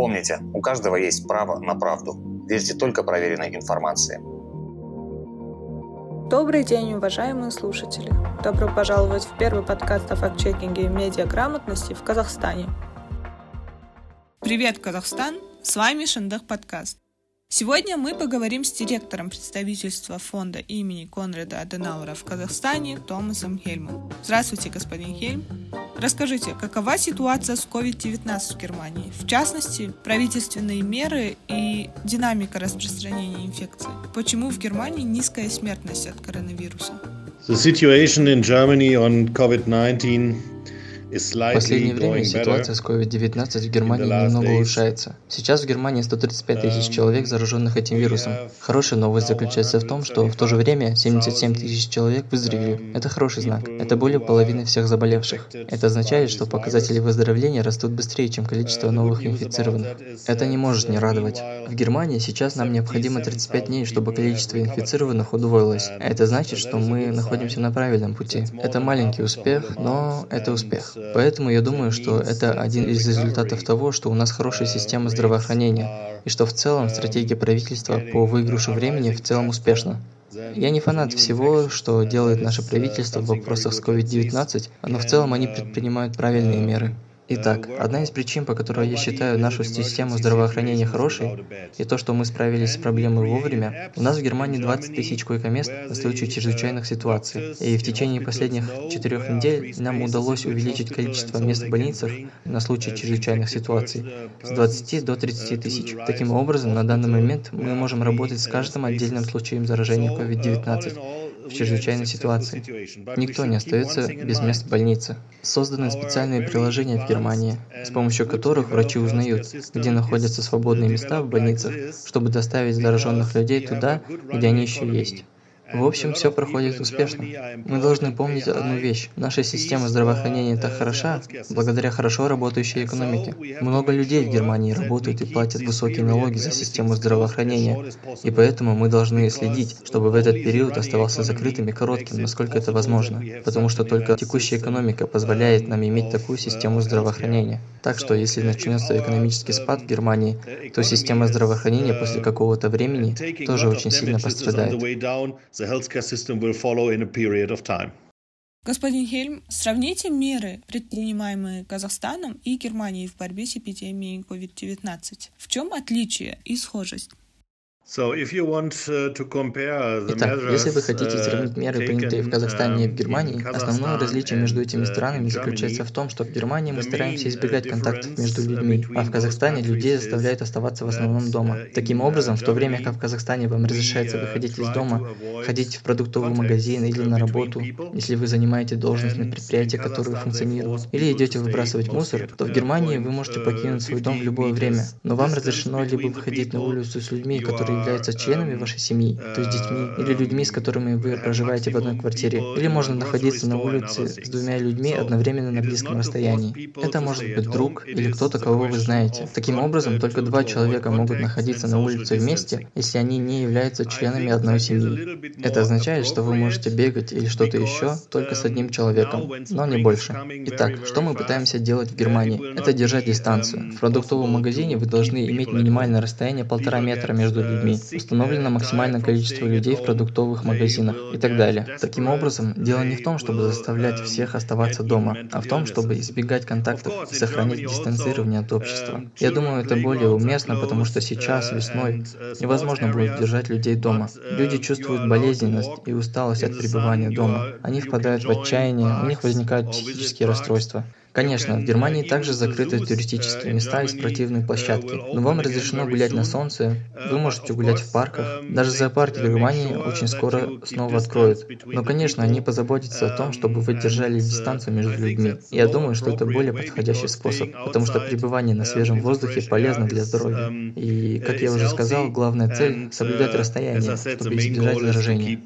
Помните, у каждого есть право на правду. Верьте только проверенной информации. Добрый день, уважаемые слушатели! Добро пожаловать в первый подкаст о факт-чекинге и медиаграмотности в Казахстане. Привет, Казахстан! С вами Шандах Подкаст. Сегодня мы поговорим с директором представительства фонда имени Конрада Аденаура в Казахстане Томасом Хельмом. Здравствуйте, господин Хельм. Расскажите, какова ситуация с COVID-19 в Германии? В частности, правительственные меры и динамика распространения инфекции. Почему в Германии низкая смертность от коронавируса? The situation in Germany on COVID-19 в последнее время ситуация с COVID-19 в Германии немного улучшается. Сейчас в Германии 135 тысяч um, человек, зараженных этим вирусом. Хорошая новость заключается в том, что в то же время 77 тысяч человек выздоровели. Um, Это хороший знак. Это более половины всех заболевших. Это означает, что показатели выздоровления растут быстрее, чем количество uh, новых инфицированных. Это не может не радовать. В Германии сейчас нам необходимо 35 дней, чтобы количество инфицированных удвоилось. Это значит, что мы находимся на правильном пути. Это маленький успех, но это успех. Поэтому я думаю, что это один из результатов того, что у нас хорошая система здравоохранения, и что в целом стратегия правительства по выигрышу времени в целом успешна. Я не фанат всего, что делает наше правительство в вопросах с COVID-19, но в целом они предпринимают правильные меры. Итак, одна из причин, по которой я считаю нашу систему здравоохранения хорошей, и то, что мы справились с проблемой вовремя, у нас в Германии 20 тысяч койко-мест на случай чрезвычайных ситуаций, и в течение последних четырех недель нам удалось увеличить количество мест в больницах на случай чрезвычайных ситуаций. С 20 до 30 тысяч. Таким образом, на данный момент мы можем работать с каждым отдельным случаем заражения COVID-19, в чрезвычайной ситуации. Никто не остается без мест в больнице. Созданы специальные приложения в Германии, с помощью которых врачи узнают, где находятся свободные места в больницах, чтобы доставить зараженных людей туда, где они еще есть. В общем, все проходит успешно. Мы должны помнить одну вещь. Наша система здравоохранения так хороша, благодаря хорошо работающей экономике. Много людей в Германии работают и платят высокие налоги за систему здравоохранения, и поэтому мы должны следить, чтобы в этот период оставался закрытым и коротким, насколько это возможно, потому что только текущая экономика позволяет нам иметь такую систему здравоохранения. Так что, если начнется экономический спад в Германии, то система здравоохранения после какого-то времени тоже очень сильно пострадает the healthcare system will follow in a period of time. Господин Хельм, сравните меры, предпринимаемые Казахстаном и Германией в борьбе с эпидемией COVID-19. В чем отличие и схожесть? Uh, Итак, если вы хотите uh, сравнить меры, принятые в Казахстане и в Германии, основное различие между этими uh, странами заключается в том, что в Германии мы стараемся избегать контактов между людьми, а в Казахстане людей заставляют оставаться в основном дома. Таким образом, в то время как в Казахстане вам разрешается выходить из дома, ходить в продуктовый магазин или на работу, если вы занимаете должность на предприятии, которое функционирует, или идете выбрасывать мусор, то в Германии вы можете покинуть свой дом в любое время, но вам разрешено либо выходить на улицу с людьми, которые являются членами вашей семьи, то есть детьми, или людьми, с которыми вы проживаете в одной квартире, или можно находиться на улице с двумя людьми одновременно на близком расстоянии. Это может быть друг или кто-то, кого вы знаете. Таким образом, только два человека могут находиться на улице вместе, если они не являются членами одной семьи. Это означает, что вы можете бегать или что-то еще только с одним человеком, но не больше. Итак, что мы пытаемся делать в Германии? Это держать дистанцию. В продуктовом магазине вы должны иметь минимальное расстояние полтора метра между людьми людьми, установлено максимальное количество людей в продуктовых магазинах и так далее. Таким образом, дело не в том, чтобы заставлять всех оставаться дома, а в том, чтобы избегать контактов и сохранить дистанцирование от общества. Я думаю, это более уместно, потому что сейчас, весной, невозможно будет держать людей дома. Люди чувствуют болезненность и усталость от пребывания дома. Они впадают в отчаяние, у них возникают психические расстройства. Конечно, в Германии также закрыты туристические места и спортивные площадки, но вам разрешено гулять на солнце, вы можете гулять в парках. Даже зоопарки в Германии очень скоро снова откроют. Но, конечно, они позаботятся о том, чтобы вы держали дистанцию между людьми. Я думаю, что это более подходящий способ, потому что пребывание на свежем воздухе полезно для здоровья. И, как я уже сказал, главная цель – соблюдать расстояние, чтобы избежать заражения.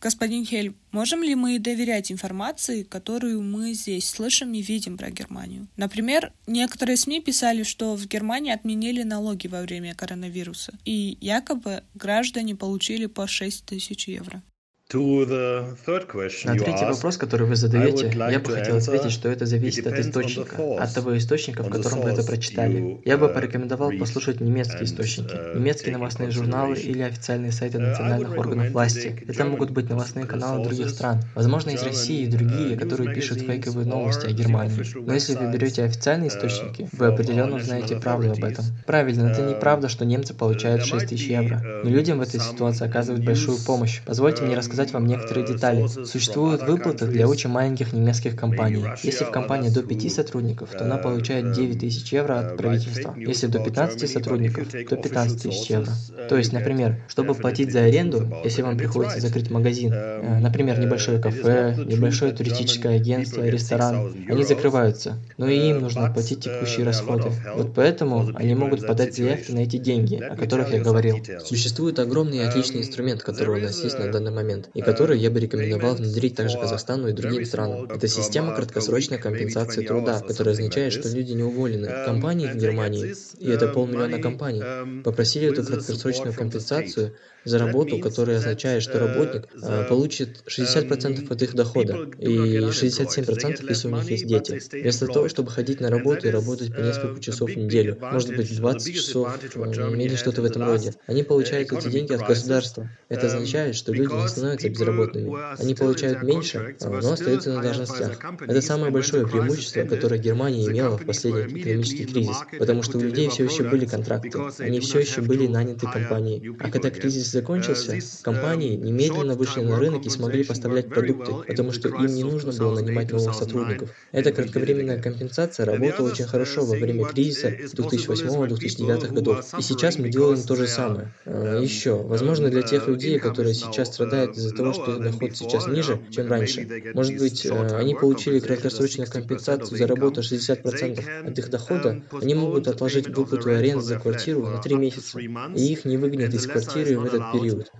Господин Хель, можем ли мы доверять информации, которую мы здесь слышим и видим про Германию? Например, некоторые СМИ писали, что в Германии отменили налоги во время коронавируса, и якобы граждане получили по 6 тысяч евро. На третий вопрос, который вы задаете, я бы хотел ответить, что это зависит от источника, от того источника, в котором вы это прочитали. Я бы uh, порекомендовал послушать немецкие источники, uh, немецкие новостные журналы или официальные сайты uh, национальных органов власти. Это могут быть новостные каналы других стран, возможно, из России и другие, которые пишут фейковые новости о Германии. Но если вы берете официальные источники, вы определенно узнаете правду об этом. Правильно, это неправда, что немцы получают 6 тысяч евро, но людям в этой ситуации оказывают большую помощь. Позвольте мне рассказать рассказать вам некоторые детали. Существуют выплаты для очень маленьких немецких компаний. Если в компании до 5 сотрудников, то она получает 9 тысяч евро от правительства. Если до 15 сотрудников, то 15 тысяч евро. То есть, например, чтобы платить за аренду, если вам приходится закрыть магазин, э, например, небольшое кафе, небольшое туристическое агентство, ресторан, они закрываются, но и им нужно платить текущие расходы. Вот поэтому они могут подать заявки на эти деньги, о которых я говорил. Существует огромный и отличный инструмент, который у нас есть на данный момент и который я бы рекомендовал внедрить также Казахстану и другим странам. Это система краткосрочной компенсации труда, которая означает, что люди не уволены. Компании в Германии, и это полмиллиона компаний, попросили эту краткосрочную компенсацию за работу, которая означает, что работник э, получит 60% от их дохода и 67%, если у них есть дети. Вместо того, чтобы ходить на работу и работать по несколько часов в неделю, может быть 20 часов или что-то в этом роде, они получают эти деньги от государства. Это означает, что люди не становятся безработными. Они получают меньше, но остаются на должностях. Это самое большое преимущество, которое Германия имела в последний экономический кризис, потому что у людей все еще были контракты, они все еще были наняты компанией. А когда кризис закончился, компании немедленно вышли на рынок и смогли поставлять продукты, потому что им не нужно было нанимать новых сотрудников. Эта кратковременная компенсация работала очень хорошо во время кризиса 2008-2009 годов. И сейчас мы делаем то же самое. А, Еще, возможно, для тех людей, которые сейчас страдают из-за того, что доход сейчас ниже, чем раньше, может быть, э, они получили краткосрочную компенсацию за работу 60% от их дохода, они могут отложить выплату аренды за квартиру на 3 месяца, и их не выгонят из квартиры в этот период.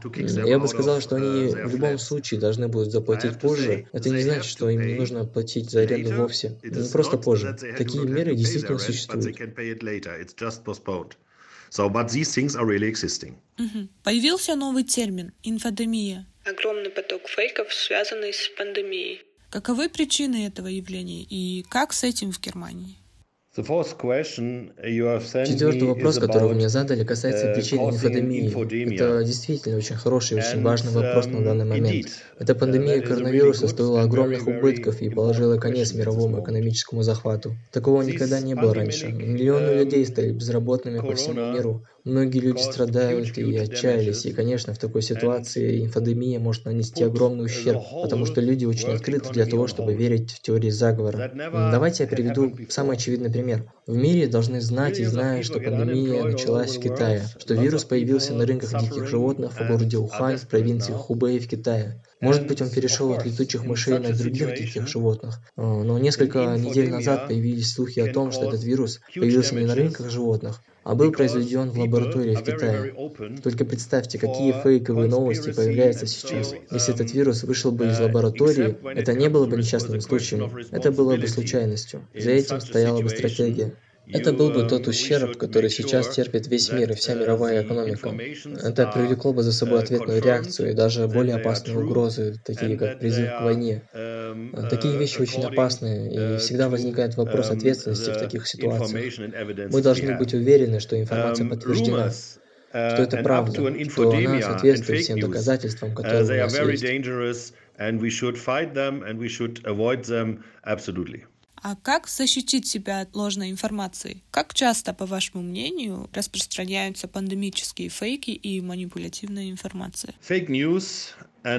Я бы сказал, что они в любом случае должны будут заплатить позже. Это не значит, что им не нужно платить за аренду вовсе. Не просто позже. Такие меры действительно существуют. So, but these things are really existing. Появился новый термин – инфодемия. Огромный поток фейков, связанный с пандемией. Каковы причины этого явления и как с этим в Германии? Четвертый вопрос, который вы мне задали, касается uh, причин инфодемии. Это действительно очень хороший и очень важный вопрос на данный um, момент. Эта uh, пандемия коронавируса стоила огромных убытков и положила конец мировому экономическому захвату. Такого никогда не было раньше. Миллионы um, людей стали безработными по всему миру. Многие люди страдают и отчаялись, и, конечно, в такой ситуации инфодемия может нанести огромный ущерб, потому что люди очень открыты для того, чтобы верить в теории заговора. Давайте я приведу самый очевидный пример. В мире должны знать и знают, что пандемия началась в Китае, что вирус появился на рынках диких животных в городе Ухань в провинции Хубэй в Китае. Может быть, он перешел от летучих мышей на других диких животных, но несколько недель назад появились слухи о том, что этот вирус появился не на рынках животных, а был произведен в лаборатории в Китае. Только представьте, какие фейковые новости появляются сейчас. Если этот вирус вышел бы из лаборатории, это не было бы несчастным случаем, это было бы случайностью. За этим стояла бы стратегия. Это был бы тот ущерб, который сейчас терпит весь мир и вся мировая экономика. Это привлекло бы за собой ответную реакцию и даже более опасные угрозы, такие как призыв к войне. Такие вещи очень опасны, и всегда возникает вопрос ответственности в таких ситуациях. Мы должны быть уверены, что информация подтверждена, что это правда, что она соответствует всем доказательствам, которые у нас есть. А как защитить себя от ложной информации? Как часто, по вашему мнению, распространяются пандемические фейки и манипулятивная информация? Fake news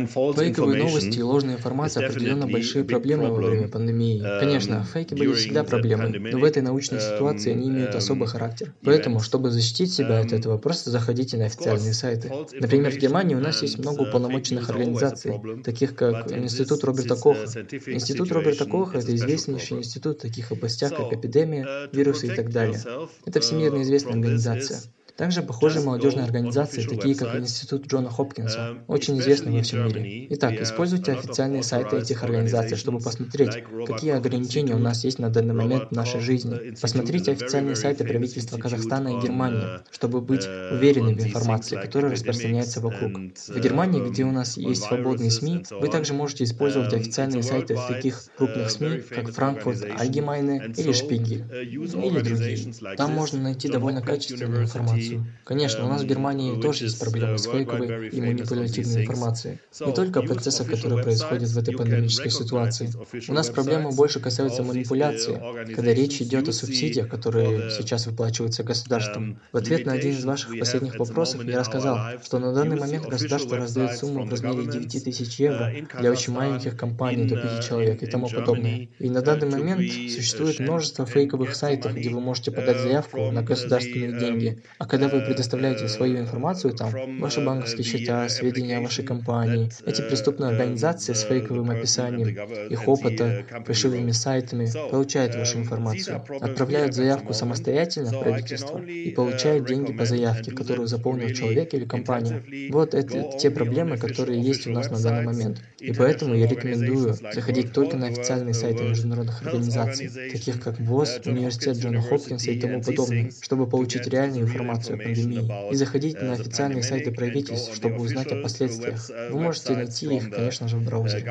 Фейковые новости и ложная информация определенно большие проблемы во время пандемии. Um, Конечно, фейки были всегда проблемой, но в этой научной ситуации они имеют um, особый характер. Поэтому, чтобы защитить себя от um, этого, просто заходите на официальные сайты. Например, в Германии у нас есть много uh, уполномоченных организаций, таких как Институт Роберта Коха. Институт Роберта Коха – это известнейший институт в таких областях, как эпидемия, uh, вирусы и так далее. Это всемирно uh, известная организация. Также похожие молодежные организации, такие как Институт Джона Хопкинса, очень известны во всем мире. Итак, используйте официальные сайты этих организаций, чтобы посмотреть, какие ограничения у нас есть на данный момент в нашей жизни. Посмотрите официальные сайты правительства Казахстана и Германии, чтобы быть уверенными в информации, которая распространяется вокруг. В Германии, где у нас есть свободные СМИ, вы также можете использовать официальные сайты таких крупных СМИ, как Frankfurt Allgemeine или Spiegel, или другие. Там можно найти довольно качественную информацию. Конечно, у нас в Германии тоже есть проблемы с фейковой и манипулятивной информацией. Не только о процессах, которые происходят в этой пандемической ситуации. У нас проблемы больше касаются манипуляции, когда речь идет о субсидиях, которые сейчас выплачиваются государством. В ответ на один из ваших последних вопросов я рассказал, что на данный момент государство раздает сумму в размере 9 тысяч евро для очень маленьких компаний до 5 человек и тому подобное. И на данный момент существует множество фейковых сайтов, где вы можете подать заявку на государственные деньги, а когда вы предоставляете свою информацию там, ваши банковские счета, сведения о вашей компании, эти преступные организации с фейковым описанием их опыта, фальшивыми сайтами получают вашу информацию, отправляют заявку самостоятельно в правительство и получают деньги по заявке, которую заполнил человек или компания. Вот это те проблемы, которые есть у нас на данный момент. И поэтому я рекомендую заходить только на официальные сайты международных организаций, таких как ВОЗ, Университет Джона Хопкинса и тому подобное, чтобы получить реальную информацию о пандемии. И заходить на официальные сайты правительств, чтобы узнать о последствиях. Вы можете найти их, конечно же, в браузере.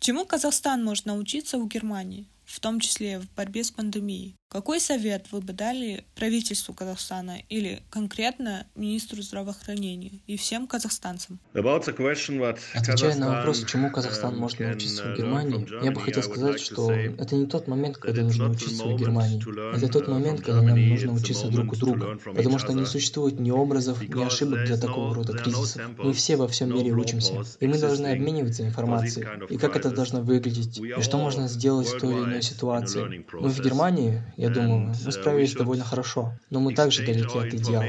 Чему Казахстан может научиться у Германии, в том числе в борьбе с пандемией? Какой совет вы бы дали правительству Казахстана или конкретно министру здравоохранения и всем казахстанцам? Отвечая на вопрос, чему Казахстан может научиться в Германии, я бы хотел сказать, что это не тот момент, когда нужно учиться в Германии. Это тот момент, когда нам нужно учиться друг у друга, потому что не существует ни образов, ни ошибок для такого рода кризисов. Мы все во всем мире учимся, и мы должны обмениваться информацией, и как это должно выглядеть, и что можно сделать в той или иной ситуации. Мы в Германии, я думаю, мы справились довольно хорошо, но мы также далеки от идеала.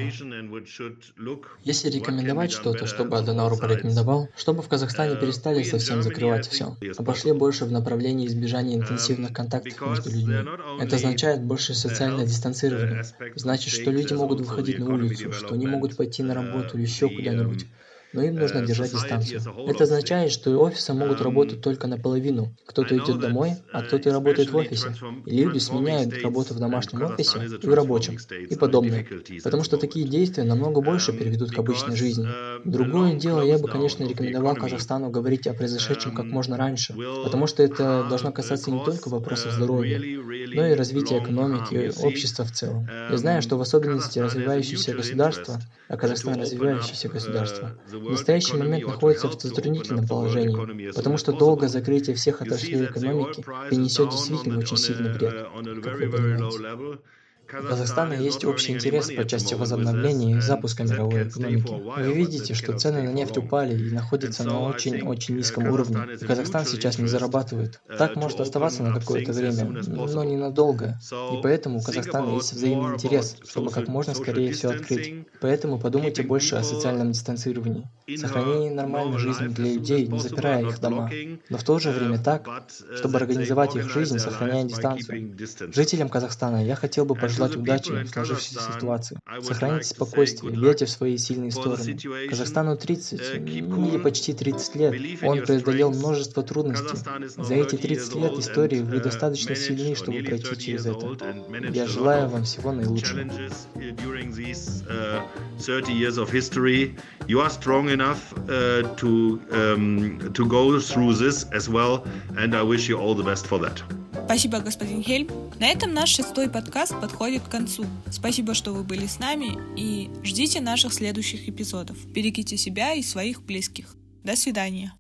Если рекомендовать что-то, чтобы Аденауру порекомендовал, чтобы в Казахстане перестали совсем закрывать все, а пошли больше в направлении избежания интенсивных контактов между людьми. Это означает больше социальное дистанцирование. Значит, что люди могут выходить на улицу, что они могут пойти на работу или еще куда-нибудь но им нужно э, держать дистанцию. Это означает, что офисы могут эм, работать только наполовину. Кто-то идет домой, а э, кто-то работает в офисе. И люди сменяют работу в домашнем офисе и в рабочем, и подобное. Потому что такие действия намного больше эм, переведут к обычной жизни. Другое дело, я бы, конечно, рекомендовал Казахстану говорить о произошедшем как можно раньше, потому что это должно касаться не только вопросов здоровья, но и развития экономики, общества в целом. Я знаю, что в особенности развивающиеся государства, а Казахстан развивающееся государство, в настоящий момент находится в затруднительном положении, потому что долгое закрытие всех отраслей экономики принесет действительно очень сильный вред, как вы понимаете. У Казахстана есть общий интерес по части возобновления и запуска мировой экономики. Вы видите, что цены на нефть упали и находятся на очень-очень низком уровне, и Казахстан сейчас не зарабатывает. Так может оставаться на какое-то время, но ненадолго. И поэтому у Казахстана есть взаимный интерес, чтобы как можно скорее все открыть. Поэтому подумайте больше о социальном дистанцировании, сохранении нормальной жизни для людей, не запирая их дома, но в то же время так, чтобы организовать их жизнь, сохраняя дистанцию. Жителям Казахстана я хотел бы пожелать пожелать удачи в сложившейся ситуации. Сохраните спокойствие, верьте в свои сильные стороны. Казахстану 30 или почти 30 лет. Он преодолел множество трудностей. За эти 30 лет истории вы достаточно сильны, чтобы пройти через это. Я желаю вам всего наилучшего. You are strong enough uh, to um, to go through this as well, and I wish you all the best for that. Спасибо, господин Хельм. На этом наш шестой подкаст подходит к концу. Спасибо, что вы были с нами и ждите наших следующих эпизодов. Берегите себя и своих близких. До свидания.